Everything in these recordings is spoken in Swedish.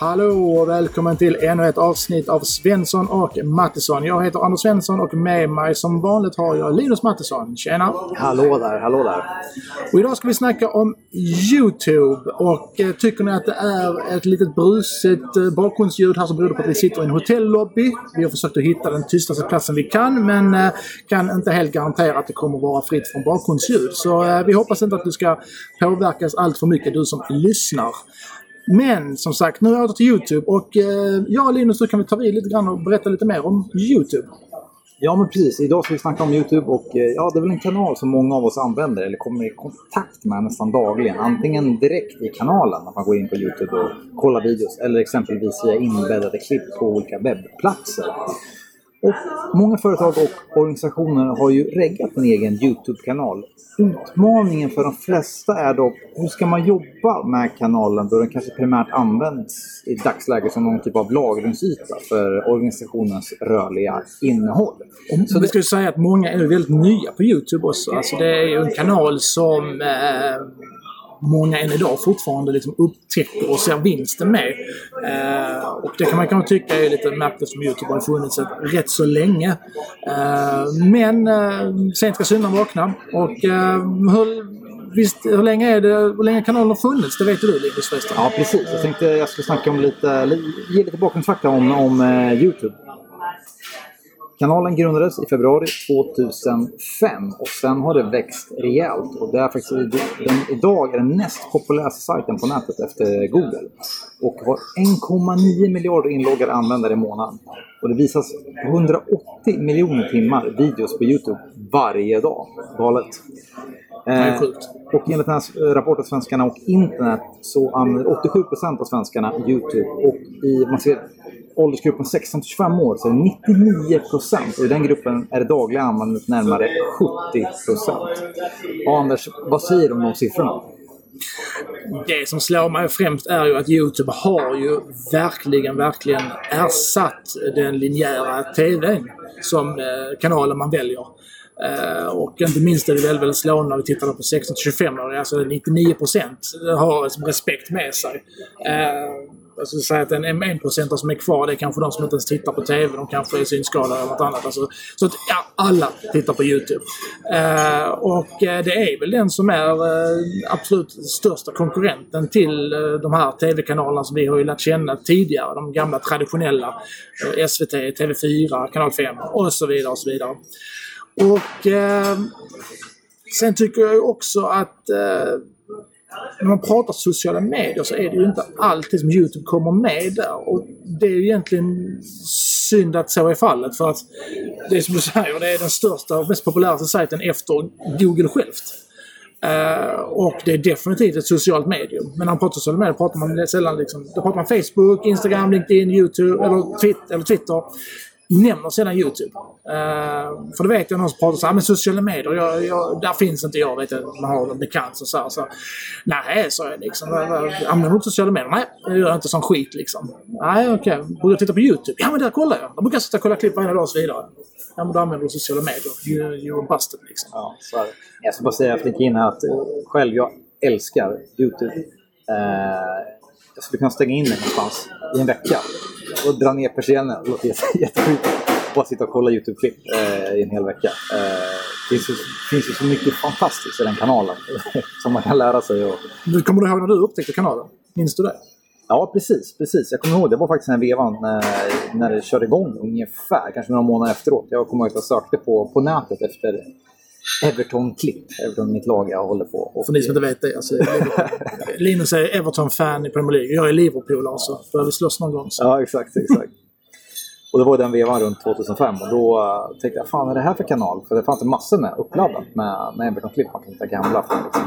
Hallå och välkommen till ännu ett avsnitt av Svensson och Mattisson. Jag heter Anders Svensson och med mig som vanligt har jag Linus Mattisson. Tjena! Hallå där, hallå där! Och idag ska vi snacka om YouTube. Och eh, tycker ni att det är ett litet brusigt eh, bakgrundsljud här så beror det på att vi sitter i en hotellobby. Vi har försökt att hitta den tystaste platsen vi kan men eh, kan inte helt garantera att det kommer vara fritt från bakgrundsljud. Så vi hoppas inte att du ska påverkas allt för mycket du som lyssnar. Men som sagt, nu är jag åter till Youtube och eh, jag och Linus, du kan vi ta vid lite grann och berätta lite mer om Youtube. Ja men precis, idag ska vi snacka om Youtube och eh, ja, det är väl en kanal som många av oss använder eller kommer i kontakt med nästan dagligen. Antingen direkt i kanalen när man går in på Youtube och kollar videos eller exempelvis via inbäddade klipp på olika webbplatser. Och många företag och organisationer har ju reggat en egen Youtube-kanal. Utmaningen för de flesta är dock hur ska man jobba med kanalen då den kanske primärt används i dagsläget som någon typ av lagringsyta för organisationens rörliga innehåll. Så vi ska ju säga att många är väldigt nya på Youtube också. Alltså det är ju en kanal som eh, många än idag fortfarande liksom upptäcker och ser vinsten med. Eh, och det kan man kanske tycka är lite märkligt som Youtube har funnits ett, rätt så länge. Eh, men eh, sent ska syndaren vakna. Och eh, hur, Visst, hur länge, är det, hur länge kanalen har funnits? Det vet du Linus förresten. Ja, precis. Jag tänkte jag skulle snacka om lite, ge lite bakgrundsfakta om, om eh, Youtube. Kanalen grundades i februari 2005 och sen har det växt rejält. Och det är faktiskt, den, idag är den näst populäraste sajten på nätet efter Google. Och har 1,9 miljarder inloggade användare i månaden. Och det visas 180 miljoner timmar videos på Youtube varje dag. Galet. Eh, och enligt den här rapporten Svenskarna och internet så använder 87% av svenskarna Youtube. Och i, man ser åldersgruppen 16 till 25 år så är det 99 procent. Och i den gruppen är det dagliga användandet närmare 70 procent. Anders, vad säger du om de siffrorna? Det som slår mig främst är ju att Youtube har ju verkligen, verkligen ersatt den linjära TVn som eh, kanalen man väljer. Uh, och inte minst är det väldigt, väldigt slående när vi tittar på 16-25 år, alltså 99% har liksom respekt med sig. Eh, jag skulle säga att en, enprocentare som är kvar det är kanske de som inte ens tittar på TV. De kanske är synskadade eller något annat. Alltså, så att ja, alla tittar på YouTube. Eh, och eh, det är väl den som är eh, absolut största konkurrenten till eh, de här TV-kanalerna som vi har ju lärt känna tidigare. De gamla traditionella. Eh, SVT, TV4, Kanal 5 och så vidare och så vidare. Och sen tycker jag också att när man pratar sociala medier så är det ju inte alltid som Youtube kommer med där. Och det är ju egentligen synd att så är fallet för att det är som du säger, det är den största och mest populära sajten efter Google självt. Uh, och det är definitivt ett socialt medium. Men när man pratar sociala medier pratar man sällan liksom, då pratar man Facebook, Instagram, LinkedIn, YouTube eller Twitter. Eller Twitter nämner sedan Youtube. Uh, för det vet jag någon som pratar så här, ah, men sociala medier, jag, jag, där finns inte jag. Vet jag, man har en bekant som säger så, Nej, sa jag liksom. Använder du inte sociala medier? Nej, jag gör inte sån skit liksom. Nej, okej. Okay. Brukar jag titta på Youtube? Ja, men där kollar jag. Jag brukar sitta och kolla klipp varje dag och så vidare. Ja, men då använder du sociala medier. You, you're busted liksom. Ja, så är det. Jag ska bara säga, flika in här att eh, själv, jag älskar Youtube. Eh, uh, jag skulle kunna stänga in mig någonstans i en vecka och dra ner persiennen. Det låter jättesjukt. Bara sitta och kolla YouTube-klipp eh, i en hel vecka. Eh, det finns ju, finns ju så mycket fantastiskt i den kanalen som man kan lära sig. Och... Du, kommer du ihåg när du upptäckte kanalen? Minns du det? Ja, precis. precis. Jag kommer ihåg, det var faktiskt den vevan när, när det körde igång ungefär, kanske några månader efteråt. Jag kommer ihåg att jag sökte på, på nätet efter Everton-klipp. Everton mitt lag jag håller på. Och För ni som inte vet det. Alltså, Linus är Everton-fan i Premier League. Jag är Liverpool alltså. Vi slåss någon gång så. Ja, exakt. exakt. Och det var den vevan runt 2005 och då uh, tänkte jag, fan vad är det här för kanal? För det fanns massor med uppladdat med, med Everton-klipp. Man kan hitta gamla från liksom,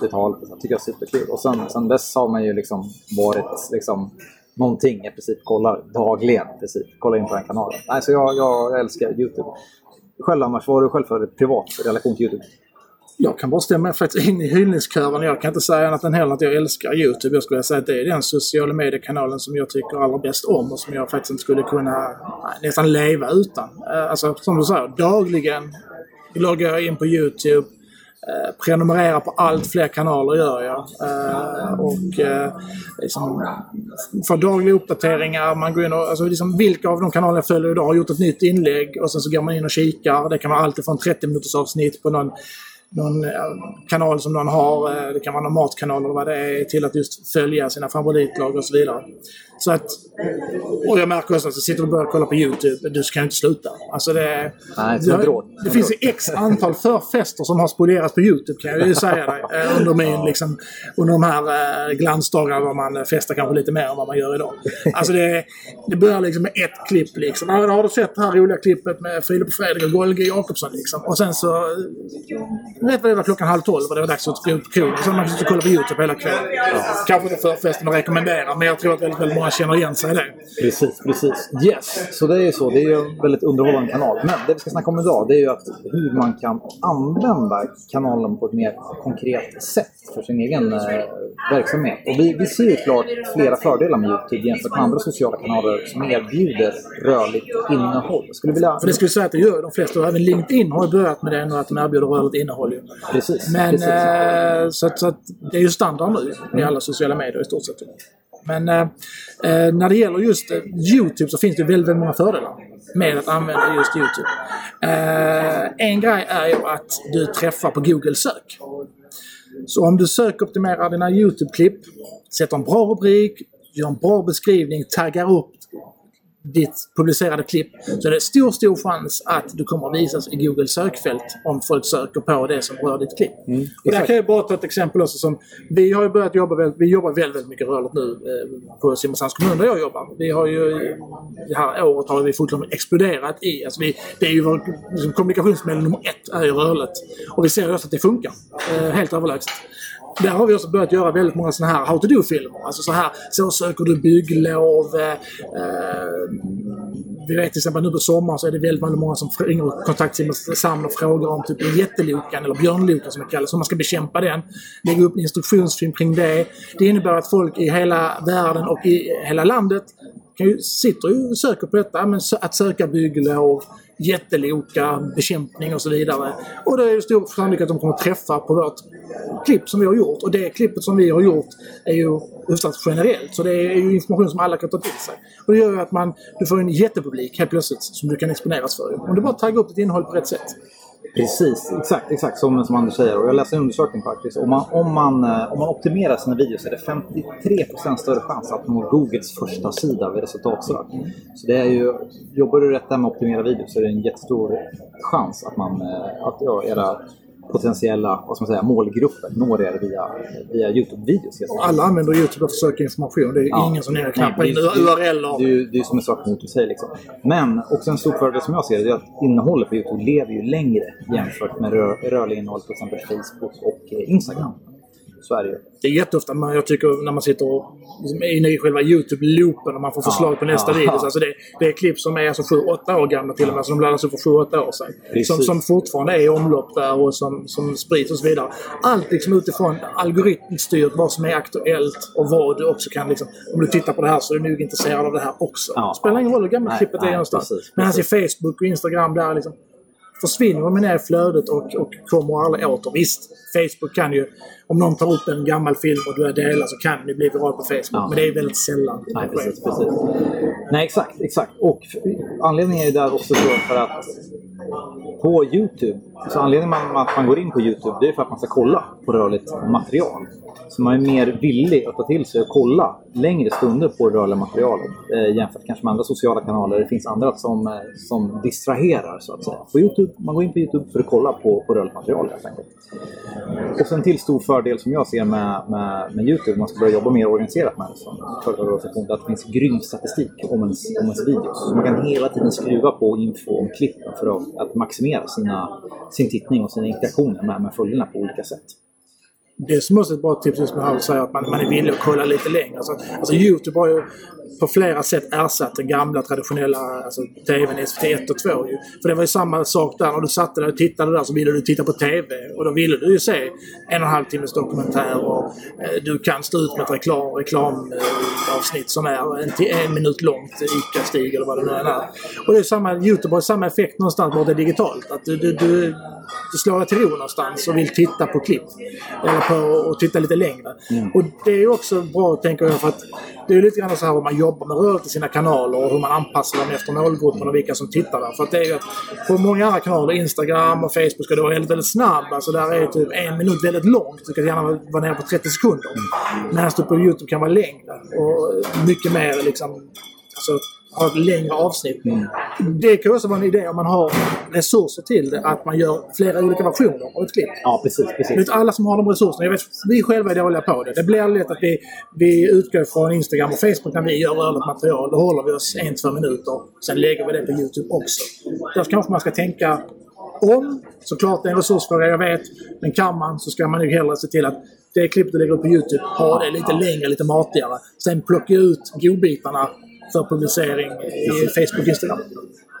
70-talet. Det tycker jag är superkul. Och sen, sen dess har man ju liksom varit liksom, någonting i princip kollar dagligen. Princip. Kollar in på den kanalen. Nej, så jag, jag älskar YouTube. Själv annars? vad har du själv för privat relation till Youtube? Jag kan bara stämma faktiskt in i hyllningskören. Jag kan inte säga annat än heller att jag älskar Youtube. Jag skulle säga att det är den sociala mediekanalen som jag tycker allra bäst om och som jag faktiskt inte skulle kunna nästan leva utan. Eh, alltså som du säger, dagligen loggar jag in på Youtube. Eh, prenumererar på allt fler kanaler gör jag. Eh, och eh, liksom, får dagliga uppdateringar. Man går in och, alltså, liksom, vilka av de kanaler jag följer idag har gjort ett nytt inlägg och sen så går man in och kikar. Det kan vara allt från 30 minuters avsnitt på någon någon eh, kanal som någon har, eh, det kan vara någon matkanal eller vad det är, till att just följa sina favoritlag och så vidare. Så att, och jag märker också att jag sitter och börjar kolla på YouTube, du ska inte sluta. Alltså det, Nej, det, det, det finns ju x antal förfester som har spolierats på YouTube kan jag ju säga dig. Eh, under, min, liksom, under de här eh, glansdagarna då man festar kanske lite mer än vad man gör idag. Alltså det, det börjar liksom med ett klipp liksom. Har du sett det här roliga klippet med Filip och Fredrik och Golge Jakobsson liksom? Och sen så... Vet vad det var klockan halv tolv och det var dags att gå ut på krogen. Så man kan kolla på YouTube hela kvällen. Ja. Kanske inte förfesten att rekommendera men jag tror att väldigt, väldigt många känner igen sig i det. Precis, precis. Yes, så det är ju så. Det är ju en väldigt underhållande kanal. Men det vi ska snacka om idag det är ju att hur man kan använda kanalen på ett mer konkret sätt för sin egen eh, verksamhet. Och vi, vi ser ju klart flera fördelar med Youtube jämfört med andra sociala kanaler som erbjuder rörligt innehåll. Skulle vilja... För det skulle jag säga att det gör de flesta. Även LinkedIn har ju börjat med det nu att de erbjuder rörligt innehåll. Ju. Precis. Men precis. Eh, så, att, så att det är ju standard nu i alla sociala medier i stort sett. Men eh, eh, när det gäller just eh, Youtube så finns det väldigt, väldigt många fördelar med att använda just Youtube. Eh, en grej är ju att du träffar på Google sök. Så om du sökoptimerar dina Youtube-klipp, sätter en bra rubrik, gör en bra beskrivning, taggar upp ditt publicerade klipp så är det stor, stor chans att du kommer att visas i Google sökfält om folk söker på det som rör ditt klipp. Mm, och där kan jag bara ta ett exempel också som vi har ju börjat jobba väldigt, vi jobbar väldigt, väldigt mycket rörligt nu eh, på Simrishamns kommun där jag jobbar. Vi har ju det här året har vi fortfarande exploderat i, alltså vi, det är ju vår liksom, kommunikationsmedel nummer ett är ju rörligt. Och vi ser ju också att det funkar. Eh, helt överlägset. Där har vi också börjat göra väldigt många sådana här how to do-filmer. Alltså så här, så söker du bygglov. Eh, eh vi vet till exempel nu på sommaren så är det väldigt, väldigt många som ringer och kontaktar Simrishamn och frågar om typ jättelokan eller björnlokan som det kallas, hur man ska bekämpa den. Lägga upp en instruktionsfilm kring det. Det innebär att folk i hela världen och i hela landet kan ju, sitter och söker på detta. Men att söka bygglov, jätteloka, bekämpning och så vidare. Och det är stor sannolikhet att de kommer träffa på vårt klipp som vi har gjort. Och det klippet som vi har gjort är ju hyfsat generellt. Så det är ju information som alla kan ta till sig. Och det gör ju att man, du får en jättepublik helt plötsligt som du kan exponeras för. Om du bara taggar upp ditt innehåll på rätt sätt. Precis, exakt, exakt som, som Anders säger. Och jag läste en undersökning faktiskt. Om man, om, man, eh, om man optimerar sina videos är det 53% större chans att nå Googles första sida vid resultatsök. Så det är ju, jobbar du rätt där med att optimera videos så är det en jättestor chans att, man, eh, att ja, era potentiella vad ska man säga, målgrupper når er via, via Youtube-videos. Alla använder Youtube för att söka information. Det är ja. ingen som ner knappar in URL. Det, är ju som en sak mot att säga. Liksom. Men också en stor fördel som jag ser det är att innehållet på Youtube lever ju längre jämfört med rör, rörlig innehåll på exempel Facebook och eh, Instagram. Är det är jätteofta man, jag tycker när man sitter och, liksom, är inne i själva YouTube-loopen och man får förslag ja, på nästa ja, video. Alltså det, det, är klipp som är alltså 7-8 år gamla till och med, som laddas upp för 7-8 år sedan. Som, som fortfarande är i omlopp där och som, som sprids och så vidare. Allt liksom utifrån algoritmstyrt vad som är aktuellt och vad du också kan liksom, Om du tittar på det här så är du nog intresserad av det här också. Ja. Spelar ingen roll hur gammalt klippet är någonstans. Medan i Facebook och Instagram där liksom försvinner de ner i flödet och, och kommer aldrig åter. Visst, Facebook kan ju, om någon tar upp en gammal film och du delar så kan det bli viral på Facebook. Ja. Men det är väldigt sällan. Nej, precis, precis. Nej, exakt, exakt. Och anledningen är där också för att på Youtube, så anledningen till att man går in på Youtube det är för att man ska kolla på rörligt material. Så man är mer villig att ta till sig och kolla längre stunder på det rörliga materialet eh, jämfört kanske med andra sociala kanaler. Det finns andra som, eh, som distraherar så att säga. På Youtube, man går in på Youtube för att kolla på, på rörligt material helt enkelt. Och sen till stor fördel som jag ser med, med, med Youtube, om man ska börja jobba mer organiserat med det som företagarorganisation, att det finns grym statistik om ens, om ens videos. Så man kan hela tiden skruva på info om klippen för att, att maximera sina, sin tittning och sina interaktioner med, med följarna på olika sätt det som också ett bra tips just med att säga att man, man är villig att kolla lite längre. Alltså, alltså Youtube har ju på flera sätt ersatt den gamla traditionella alltså, TVn SVT 1 och 2. Ju. För det var ju samma sak där. När du satte dig och tittade där så ville du titta på TV. Och då ville du ju se en och en halv timmes dokumentär och eh, du kan stå ut med ett reklam, reklam eh, avsnitt som är en, en minut långt, ICA-Stig eller vad det nu än är. Och det är samma, Youtube har samma effekt någonstans är digitalt. Att du, du, du, du slår dig till ro någonstans och vill titta på klipp. Eller på och titta lite längre. Mm. Och det är också bra, tänker jag, för att det är lite grann så här hur man jobbar med rörelse i sina kanaler och hur man anpassar dem efter målgruppen och vilka som tittar där. För att det är ju att på många andra kanaler, Instagram och Facebook, ska du vara väldigt, väldigt snabb. Alltså där är typ en minut väldigt långt. Du kan gärna vara nere på 30 sekunder. Medan du på YouTube kan vara längre och mycket mer liksom... Alltså, ha ett längre avsnitt. Det kan också vara en idé om man har resurser till det, att man gör flera olika versioner av ett klipp. Ja, precis. Precis. inte alla som har de resurserna. Jag vet, vi själva är dåliga på det. Det blir lätt att vi, vi utgår från Instagram och Facebook när vi gör rörligt material. Då håller vi oss en, två minuter. Sen lägger vi det på YouTube också. Därför kanske man ska tänka om. Såklart det är en resursfråga, jag vet. Men kan man så ska man nog hellre se till att det klipp du lägger upp på YouTube, ha det lite längre, lite matigare. Sen plocka ut godbitarna för publicering i Facebook och Instagram.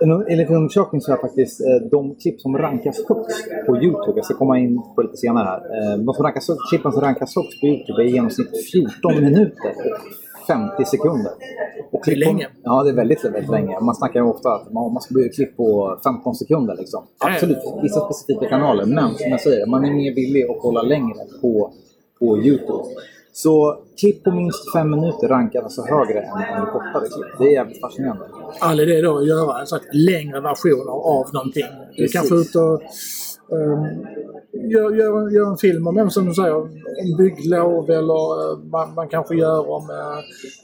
En- Enligt en undersökning så är faktiskt eh, de klipp som rankas högst på Youtube, jag ska komma in på lite senare här. Eh, de som rankas, klippen som rankas högst på Youtube är i genomsnitt 14 minuter och 50 sekunder. Och Det är klipp på- länge. Ja, det är väldigt, väldigt länge. Man snackar ju ofta att man, man ska bygga klipp på 15 sekunder. Liksom. Absolut, vissa specifika kanaler. Men som jag säger, man är mer villig att hålla längre på, på Youtube. Så klipp på minst 5 minuter rankar alltså högre än, än kortare klipp. Det är jävligt fascinerande. all idé då att göra en slags längre versioner av någonting. Du Precis. kan få ut och um, gör, gör, gör en film om, vem som du säger, om bygglov eller eh, man, man kanske gör om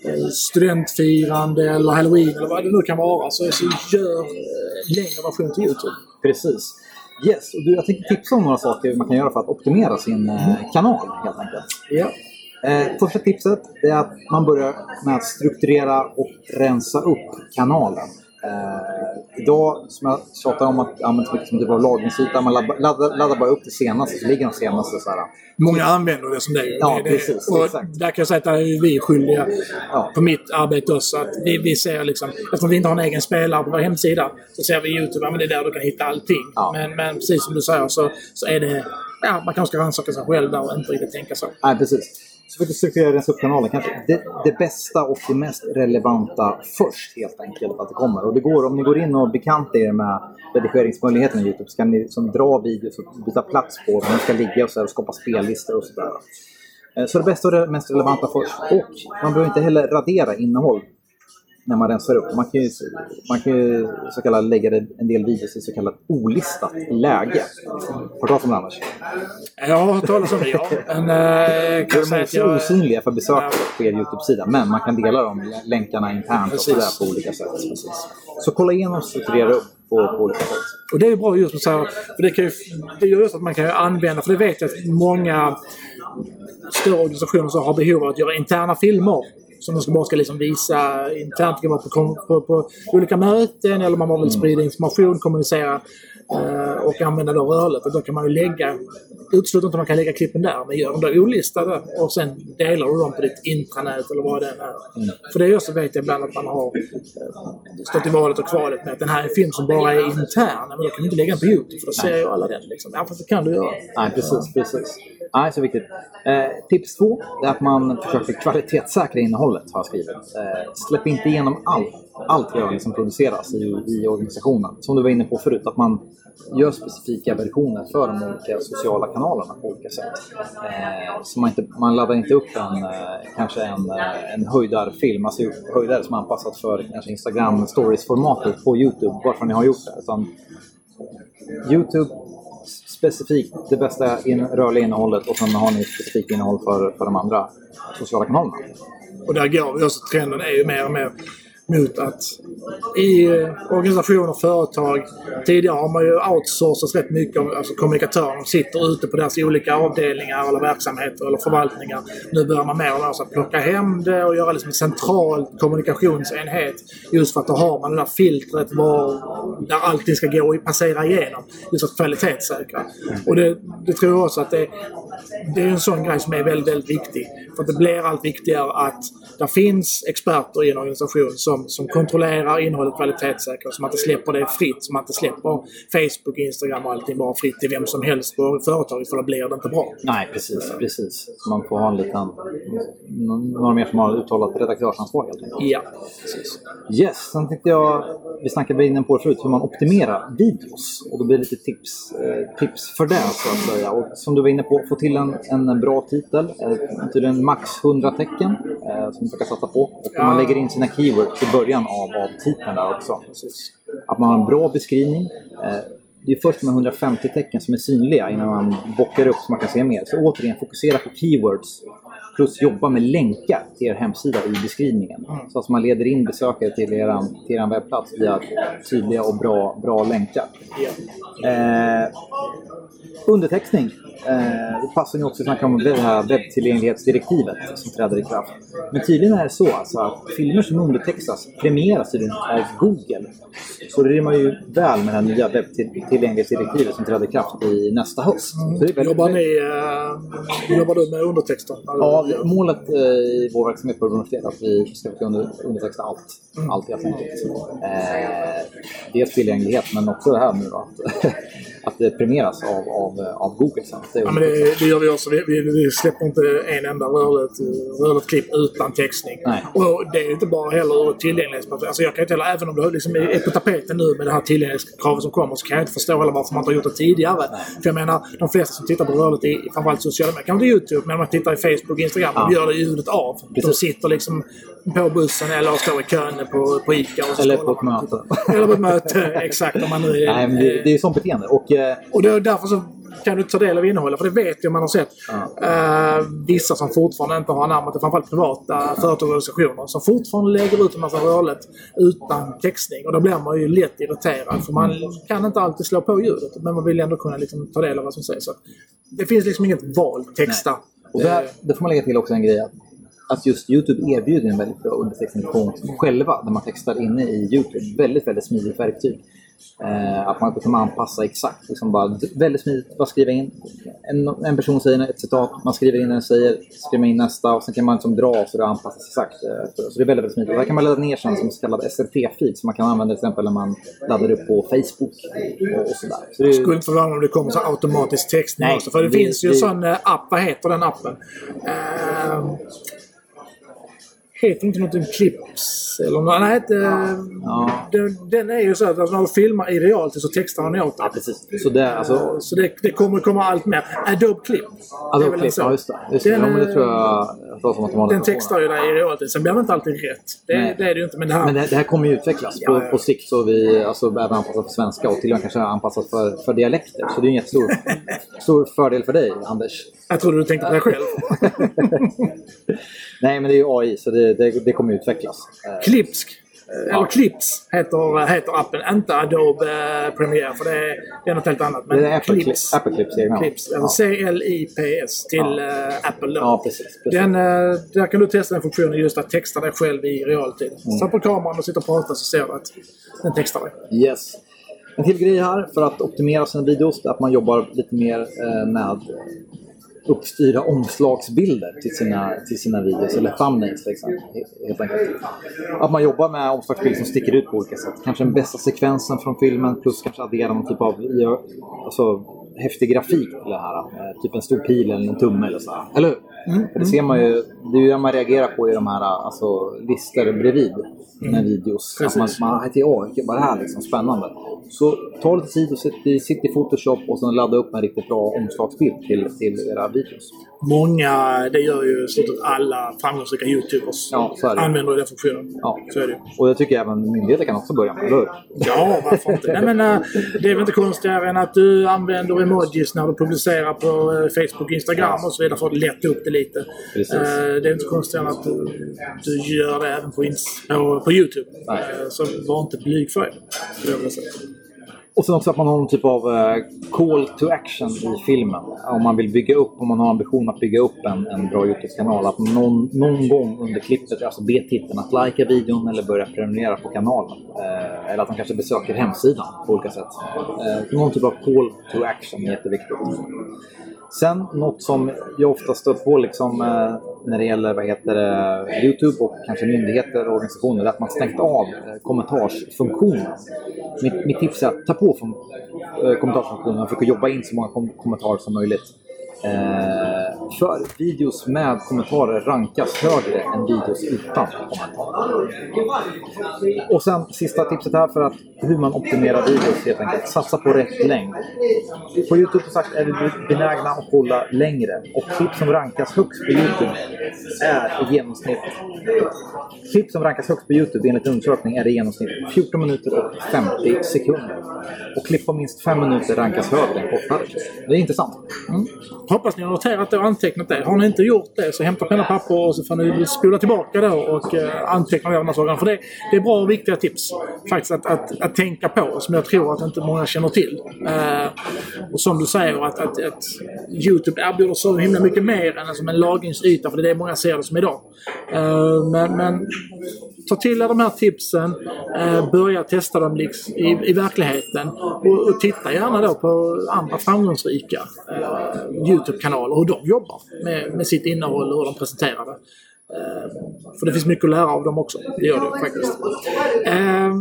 eh, studentfirande eller halloween eller vad det nu kan vara. Så, så gör eh, längre version till Youtube. Precis. Yes, och du, jag tänkte tipsa om några saker man kan göra för att optimera sin kanal helt enkelt. Ja. Eh, första tipset är att man börjar med att strukturera och rensa upp kanalen. Eh, idag, som jag tjatar om att använda mycket som typ av lagringsyta, man laddar, laddar, laddar bara upp det senaste så ligger de senaste så här. Många använder det som det. Ja, det, det precis, Och exakt. där kan jag säga att där är vi skyldiga Ja. på mitt arbete också. Att vi, vi ser liksom, eftersom vi inte har en egen spelare på vår hemsida, så ser vi Youtube att det är där du kan hitta allting. Ja. Men, men precis som du säger så, så är det... Ja, man kanske ska rannsaka sig själv där och inte riktigt tänka så. Nej, precis. Så vi att strukturera och rensa upp kanalen, kanske det, det bästa och det mest relevanta först helt enkelt att det kommer. Och det går, om ni går in och bekantar er med redigeringsmöjligheterna i Youtube så kan ni som dra videos och byta plats på var De ska ligga och, så här, och skapa spellistor och sådär. Eh, så det bästa och det mest relevanta först. Och man behöver inte heller radera innehåll när man rensar upp. Man kan ju, man kan ju så kallat lägga en del videos i så kallat olistat läge. Har du talat om det annars? Jag har hört talas om det, ja. Men eh, kan De är också jag... osynliga för besökare på er Youtube-sida, men man kan dela dem, länkarna internt och Precis. sådär på olika sätt. Så kolla igenom och strukturera upp på, på olika sätt. Och det är bra just så här, för det, kan ju, det gör just att man kan ju använda, för det vet jag att många större organisationer som har behov av att göra interna filmer. Som de ska bara ska liksom visa internt, det kan vara på, på, på olika möten eller man vill sprida information, kommunicera eh, och använda då rörligt. Och då kan man ju lägga, utesluter inte att man kan lägga klippen där, men gör dem då olistade och sen delar du dem på ditt intranät eller vad det än är. För det är också vet jag ibland att man har eh, stått i valet och kvalet med att den här är en film som bara är intern. Men då kan du inte lägga den på Youtube för då ser ju alla den. Liksom. Ja, fast det kan du göra. Nej, precis. precis. Nej, så viktigt. Eh, tips två är att man försöker kvalitetssäkra innehållet, har jag skrivit. Eh, släpp inte igenom allt, allt rörligt som produceras i, i organisationen. Som du var inne på förut, att man gör specifika versioner för de olika sociala kanalerna på olika sätt. Eh, så man, inte, man laddar inte upp en, eh, kanske en, eh, en höjdarfilm, alltså höjdare som är anpassat för kanske Instagram stories-formatet på Youtube, bara för att ni har gjort det. Utan Youtube specifikt det bästa in, rörliga innehållet och sen har ni specifikt innehåll för, för de andra sociala kanalerna. Och där går vi också, trenden är ju mer och mer mot att i eh, organisationer och företag, tidigare har man ju outsourcat rätt mycket av alltså kommunikatörer. De sitter ute på deras olika avdelningar eller verksamheter eller förvaltningar. Nu börjar man mer och mer så att plocka hem det och göra liksom en central kommunikationsenhet. Just för att då har man det där filtret var, där allting ska gå och passera igenom. Just att kvalitetssäkra. Och det, det tror jag också att det, det är en sån grej som är väldigt, väldigt viktig. För det blir allt viktigare att det finns experter i en organisation som, som kontrollerar innehållet kvalitetssäkert. Så man inte släpper det fritt. Så man inte släpper Facebook, Instagram och allting bara fritt till vem som helst på företaget för då blir det inte bra. Nej, precis. precis. Man får ha en liten... Några mer som har uttalat redaktörsansvar helt enkelt. Ja, precis. Yes, sen tänkte jag, vi snackade inne på det förut, hur man optimerar videos. Och då blir det lite tips, eh, tips för det så att säga. Och som du var inne på, få till en, en bra titel. Eh, max 100 tecken eh, som man ska satsa på. Och Ja. man lägger in sina keywords i början av, av titeln där också. Att man har en bra beskrivning. Eh, det är först med 150 tecken som är synliga innan man bockar upp så man kan se mer. Så återigen, fokusera på keywords plus jobba med länkar till er hemsida i beskrivningen. Så att man leder in besökare till er, till er webbplats via tydliga och bra, bra länkar. Eh, undertextning. Eh, det passar ju också att snacka om det här webbtillgänglighetsdirektivet som träder i kraft. Men tydligen är det så alltså att filmer som undertextas premieras av Google. Så det rimmar ju väl med det här nya webbtillgänglighetsdirektivet som träder i kraft i nästa höst. Så det är väldigt- Jobbar ni... Uh, jobbar du med undertexter? Ja, målet eh, i vår verksamhet på universitetet är att vi ska kunna under, undertexta allt. Allt helt enkelt. Eh, dels tillgänglighet men också det här nu då, att, att det premieras av, av, av Google sen. Det Ja, men det, det gör vi också. Vi, vi, vi släpper inte en enda rörligt, rörligt klipp utan textning. Nej. Och det är inte bara heller ur ett tillgänglighetsperspektiv. Alltså jag kan inte heller, även om det liksom är på tapeten nu med det här tillgänglighetskravet som kommer, så kan jag inte förstå heller varför man inte har gjort det tidigare. För jag menar, de flesta som tittar på rörligt i framförallt sociala medier, kanske inte YouTube, men man tittar i Facebook, Instagram, Ja. de gör det ljudet av. De Precis. sitter liksom på bussen eller står i kön på, på ICA. Och så Eller på ett möte. Eller på ett möte, exakt. Om man nu är, Nej, det, det är sånt beteende. Och, och då, därför så kan du ta del av innehållet, för det vet ju man har sett. Eh, vissa som fortfarande inte har anammat det, framförallt privata företag och organisationer, som fortfarande lägger ut en massa rörligt utan textning. Och då blir man ju lätt irriterad, för man kan inte alltid slå på ljudet, men man vill ändå kunna liksom ta del av vad som sägs. Så det finns liksom inget val, texta. och där, där får man lägga till också en grej. Att, att just Youtube erbjuder en väldigt bra undertextningsfunktion själva när man textar inne i Youtube. Väldigt, väldigt smidigt verktyg. Eh, att man kan anpassa exakt. Liksom bara, väldigt smidigt. Bara skriva in. En, en person säger ett citat, man skriver in det den säger, skriver in nästa och sen kan man liksom dra så det anpassas exakt. eh. Så det är väldigt, väldigt smidigt. Och där kan man ladda ner sen som så kallad SRT-feed som man kan använda till exempel när man laddar upp på Facebook och, och sådär. Så det är, skulle inte förvåna om det kommer så automatisk textning Nej, också. För det, det- finns ju en sån eh, app, vad heter den appen? Uh, heter inte någonting Clips? Eller något, nej, det, Ja. den, den är ju så att alltså, när du filmar i realtid så textar den åt ja, precis. Så det, alltså, Så det, det kommer komma allt mer. Adobe Clip. Adobe Clip, ja just det. Just. Den, ja, men det eh, tror jag jag pratar om att de har Den det på. textar ju dig i realtid. Sen blir det inte alltid rätt. Det, det är det ju inte. Men det här... Men det, det här kommer ju utvecklas Ja, på, på sikt så vi alltså, även anpassat för svenska och till och med kanske anpassat för, för dialekter. Så det är en jättestor stor fördel för dig, Anders. Jag trodde du tänkte på dig själv. Nej, men det är ju AI så det, det, det kommer utvecklas. Eh, Klipsk. Eller Clips heter, heter appen. Inte Adobe eh, Premiere för det är, det är något helt annat. Men det är Apple Clips. Apple Clips egna. Clips. Alltså C-L-I-P-S till Ja. eh, Apple då. Ja, precis. precis. Den, eh, där kan du testa den funktionen just att texta dig själv i realtid. Mm. Sätt på kameran och sitta och prata så ser du att den textar dig. Yes. En till grej här för att optimera sina videos är att man jobbar lite mer eh, med uppstyrda omslagsbilder till sina, till sina videos, eller thumbnails liksom, Helt enkelt. Att man jobbar med omslagsbilder som sticker ut på olika sätt. Kanske den bästa sekvensen från filmen plus kanske addera någon typ av alltså, häftig grafik till det här. Typ en stor pil eller en tumme eller så här. Eller hur? För det ser man ju, det är ju det man reagerar på i de här alltså, listor bredvid med videos. Att man, Precis. man "Ah, oj, vilket var det här liksom, spännande. Så ta lite tid och sitt i, sitt i Photoshop och sen ladda upp en riktigt bra omslagsbild till, till era videos. Många, det gör ju stort sett alla framgångsrika YouTubers. Ja, så är det. Använder den funktionen. Ja. Så är det. Och jag tycker även myndigheter kan också börja med, eller hur? Ja, varför inte? Nej, men, eh, det är väl inte konstigare än att du använder emojis när du publicerar på eh, Facebook, Instagram och så vidare för att lätta upp det lite. Precis. Eh, Det är inte konstigare än att du, du gör det även på, på, på YouTube. Nej. Så var inte blyg för det. Och sen också att man har någon typ av eh, call to action i filmen. Om man vill bygga upp, om man har ambition att bygga upp en, en bra YouTube-kanal. Att någon, någon gång under klippet alltså be tittarna att likea videon eller börja prenumerera på kanalen. Eh, eller att de kanske besöker hemsidan på olika sätt. Eh, någon typ av call to action är jätteviktigt. Sen något som jag ofta stött på liksom, eh, när det gäller vad heter det, Youtube och kanske myndigheter och organisationer är att man stängt av eh, kommentarsfunktionen. Mitt, mitt tips är att ta på fun- eh, kommentarsfunktionen och försöka jobba in så många kom- kommentarer som möjligt. Eh, för videos med kommentarer rankas högre än videos utan kommentarer. Och sen sista tipset här för att hur man optimerar videos helt enkelt. Satsa på rätt längd. På Youtube som sagt är vi benägna att kolla längre. Och klipp som rankas högst på Youtube är i genomsnitt Klipp som rankas högst på Youtube enligt undersökning är i genomsnitt 14 minuter och 50 sekunder. Och klipp på minst 5 minuter rankas högre än kortare. Det är intressant. Mm. Hoppas ni har noterat det antecknat det. Har ni inte gjort det så hämta penna och papper och så får ni spola tillbaka då och eh, anteckna de här sakerna. För det, det är bra och viktiga tips faktiskt att, att, att tänka på som jag tror att inte många känner till. Eh, och som du säger att, att, att Youtube erbjuder så himla mycket mer än en lagringsyta för det är det många ser det som idag. Eh, men, men ta till er de här tipsen, eh, börja testa dem liksom i, i verkligheten och, och titta gärna då på andra framgångsrika eh, Youtube-kanaler, hur de jobbar med, med sitt innehåll och hur de presenterar det. Eh, för det finns mycket att lära av dem också. Det gör det faktiskt. Eh,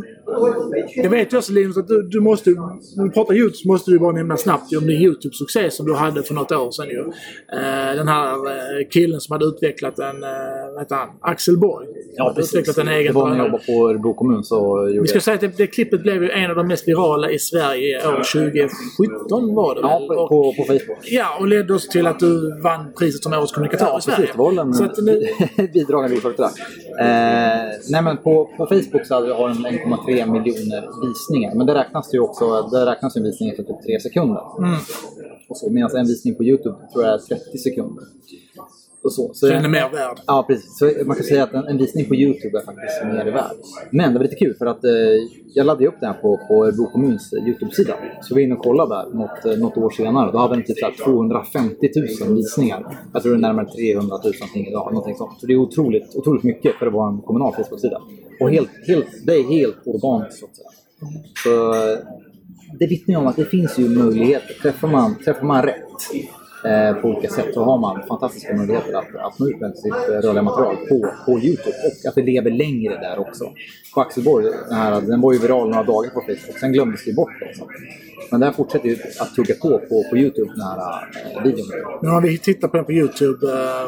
jag vet ju också Linus att du, du måste, när vi pratar Youtube så måste du bara nämna snabbt om din Youtube-succé som du hade för något år sedan ju. Eh, den här eh, killen som hade utvecklat en, eh, heter han? Axel Borg. Ja, precis. En Det egen var när jag jobbade på Örebro kommun så Vi ska säga att det, det klippet blev ju en av de mest virala i Sverige år 2017 var det Ja, väl? på, Och- på, på Facebook. Ja, och ledde oss till att du vann priset som Årets kommunikatör Ja, i Sverige. precis. Det var en Så att nu, bidragande orsak till det. Eh, nej, men på, på Facebook så hade vi- har den 1,3 miljoner visningar. Men det räknas ju också det räknas ju en visning efter typ 3 sekunder. Mm. Och så, medan en visning på YouTube tror jag är 30 sekunder. Och så. Så så är den mer värd. Ja, precis. Så man kan säga att en, en visning på Youtube är faktiskt mer värd. Men det var lite kul för att eh, jag laddade upp den här på, på Örebro kommuns eh, Youtube-sida. Så vi var inne och kollade där något, eh, något år senare. Då hade den typ så här 250 000 visningar. Jag tror det är närmare 300 000 någonting idag. Någonting sånt. Så det är otroligt, otroligt mycket för att vara en kommunal Facebook-sida. Och helt, helt, det är helt organiskt så att säga. Så eh, det vittnar ju om att det finns ju möjligheter. Träffar man, träffar man rätt eh, på olika sätt så har man fantastiska möjligheter att, att nå ut med sitt eh, rörliga material på, på Youtube och att det lever längre där också. På Axelborg, den, här, den var ju viral några dagar på Facebook, sen glömdes det bort. Liksom. Men den fortsätter ju att tugga på på, på Youtube, den här eh, videon. Men om vi tittar på den på Youtube eh,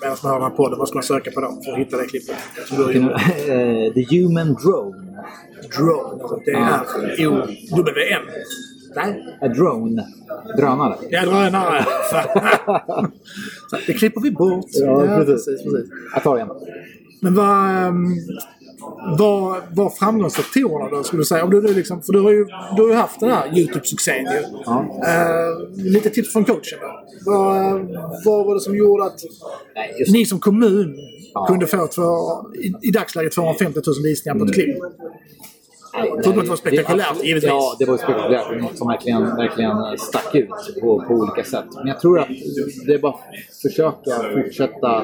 medan man hör den här podden, vad ska man söka på då för att hitta det klippet? Eh, The Human Drone. Drone. Alltså, det är O-W-N. Nej, A drone. Drönare. är drönare. Så det klipper vi bort. Ja, precis. precis, precis. Jag tar det igen. Men vad, ehm, vad var framgångsfaktorerna då, skulle du säga? Om du, nu liksom, för du har, ju, du har ju haft den här YouTube-succén ju. Ja. Eh, lite tips från coachen då. Vad, vad var det som gjorde att Nej, just ni som kommun Ja. kunde få två, i, i dagsläget 250 000 visningar på ett klipp? Förutom att det var spektakulärt, Det- givetvis. Ja, det var spektakulärt. Det var Något som verkligen, verkligen stack ut på, på olika sätt. Men jag tror att det är bara att försöka fortsätta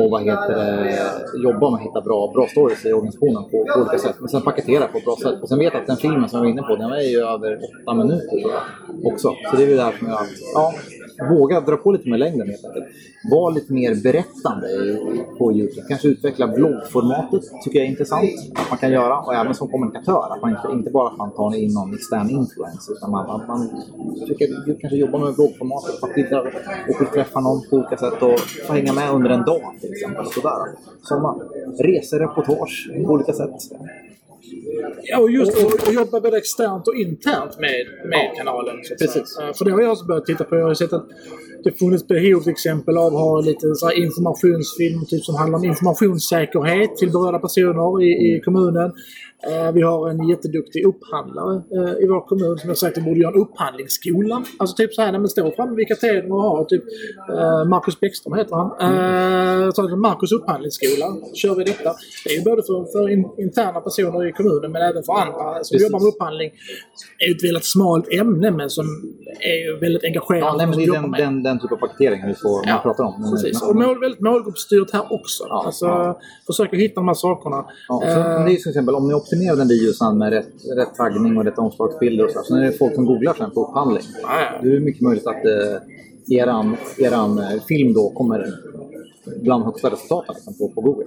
och vad heter det, jobba med att hitta bra, bra stories i organisationen på, på olika sätt. Men sen paketera på ett bra sätt. Och sen vet jag att den filmen som jag var inne på, den var ju över åtta minuter tror jag. Också. Så det är väl det här som gör att, ja, våga dra på lite med längden helt enkelt. Var lite mer berättande på Youtube. Kanske utveckla bloggformatet, tycker jag är intressant att man kan göra. Och även som kommunikatör, att man inte, inte bara att man tar in någon extern influencer. Utan man, att man försöker kanske jobba med bloggformatet, man skildrar och vill träffa någon på olika sätt och få hänga med under en dag till exempel. Sådär. Sådana resereportage på olika sätt. Ja, och just att att jobba både externt och internt med, med kanalen. Så att Precis. Säga. För det har jag också börjat titta på. Jag har sett att det funnits behov till exempel av att ha lite så informationsfilm typ som handlar om informationssäkerhet till berörda personer i, i kommunen. Eh, Vi har en jätteduktig upphandlare eh, i vår kommun som har sagt att vi borde göra en upphandlingsskola. Alltså typ så här, när man står framme vid katedern och har typ eh, Marcus Bäckström heter han. Så att Marcus upphandlingsskola kör vi detta. Det är ju både för, för in, interna personer i kommunen men även för andra som Precis. jobbar med upphandling. Det är ju ett väldigt smalt ämne men som är ju väldigt engagerande. Ja, nej, men det är den, med. den, den typ av paketering vi får, Ja, man pratar om. Precis. Och mål, väldigt målgruppsstyrt här också. Ja, alltså, ja. Försöka hitta de här sakerna. Ja, men det är till exempel om ni optimerar den videon med rätt, rätt taggning och rätt omslagsbilder och så. här, Så när det är folk som googlar sen på upphandling. Ja. Då är det mycket möjligt att, eh, eran, eran eh, film då kommer bland högsta resultaten liksom, på, på Google.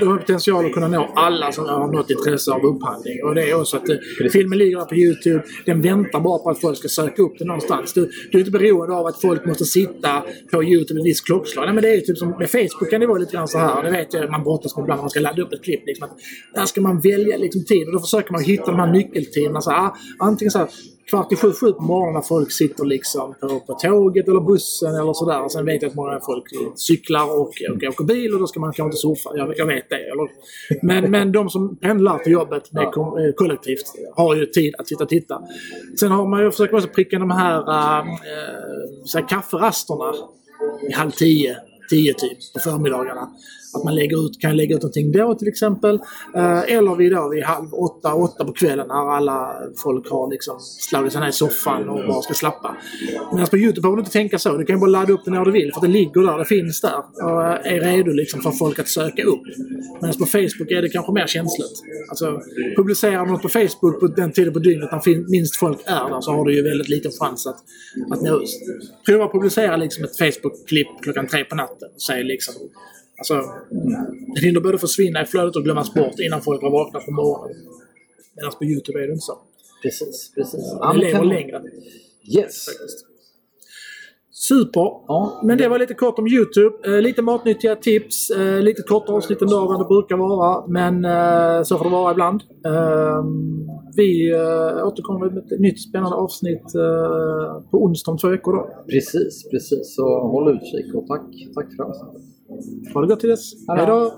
Du har potential att kunna nå alla som har något intresse av upphandling. Och det är också att eh, filmen ligger på YouTube. Den väntar bara på att folk ska söka upp den någonstans. Du, du är inte beroende av att folk måste sitta på YouTube ett visst klockslag. Nej, men det är ju typ som med Facebook kan det vara lite grann så här. Det vet jag man brottas med ibland när man ska ladda upp ett klipp. Liksom, att där ska man välja liksom, tid och då försöker man hitta de här nyckeltiderna. Så här, antingen så här, kvart i sju, sju på morgonen när folk sitter liksom på, på tåget eller bussen eller sådär. Sen vet jag att många folk cyklar och, och åker bil och då ska man kanske inte surfa. Jag, jag vet det. Eller? Men, men de som pendlar till jobbet med eh, kollektivt har ju tid att sitta och titta. Sen har man ju försökt också pricka de här, äh, så här kafferasterna i halv tio, tio typ på förmiddagarna. Att man lägger ut, kan lägga ut någonting då till exempel. Eh, eller vid, då, vid halv åtta, åtta på kvällen när alla folk har liksom slagit sig ner i soffan och bara ska slappa. Medan på YouTube behöver du inte tänka så. Du kan ju bara ladda upp det när du vill för det ligger där, det finns där och eh, är redo liksom för folk att söka upp. Medan på Facebook är det kanske mer känsligt. Alltså, publicerar man något på Facebook på den tiden på dygnet när minst folk är där så har du ju väldigt liten chans att, att nå ut. Prova att publicera liksom ett Facebook-klipp klockan tre på natten. Säg liksom Alltså, det hinner både försvinna i flödet och glömmas bort innan folk har vaknat på morgonen. Medan på YouTube är det inte så. Precis, precis. Det lever längre. Yes. Faktiskt. Super! Ja, men det var lite kort om Youtube. Eh, lite matnyttiga tips. Eh, lite kortare avsnitt än vad det brukar vara. Men eh, så får det vara ibland. Eh, vi eh, återkommer med ett nytt spännande avsnitt eh, på onsdag om två veckor. Då. Precis, precis. Så håll utkik och tack, tack för avsnittet. Ha det gott till dess. Hej då!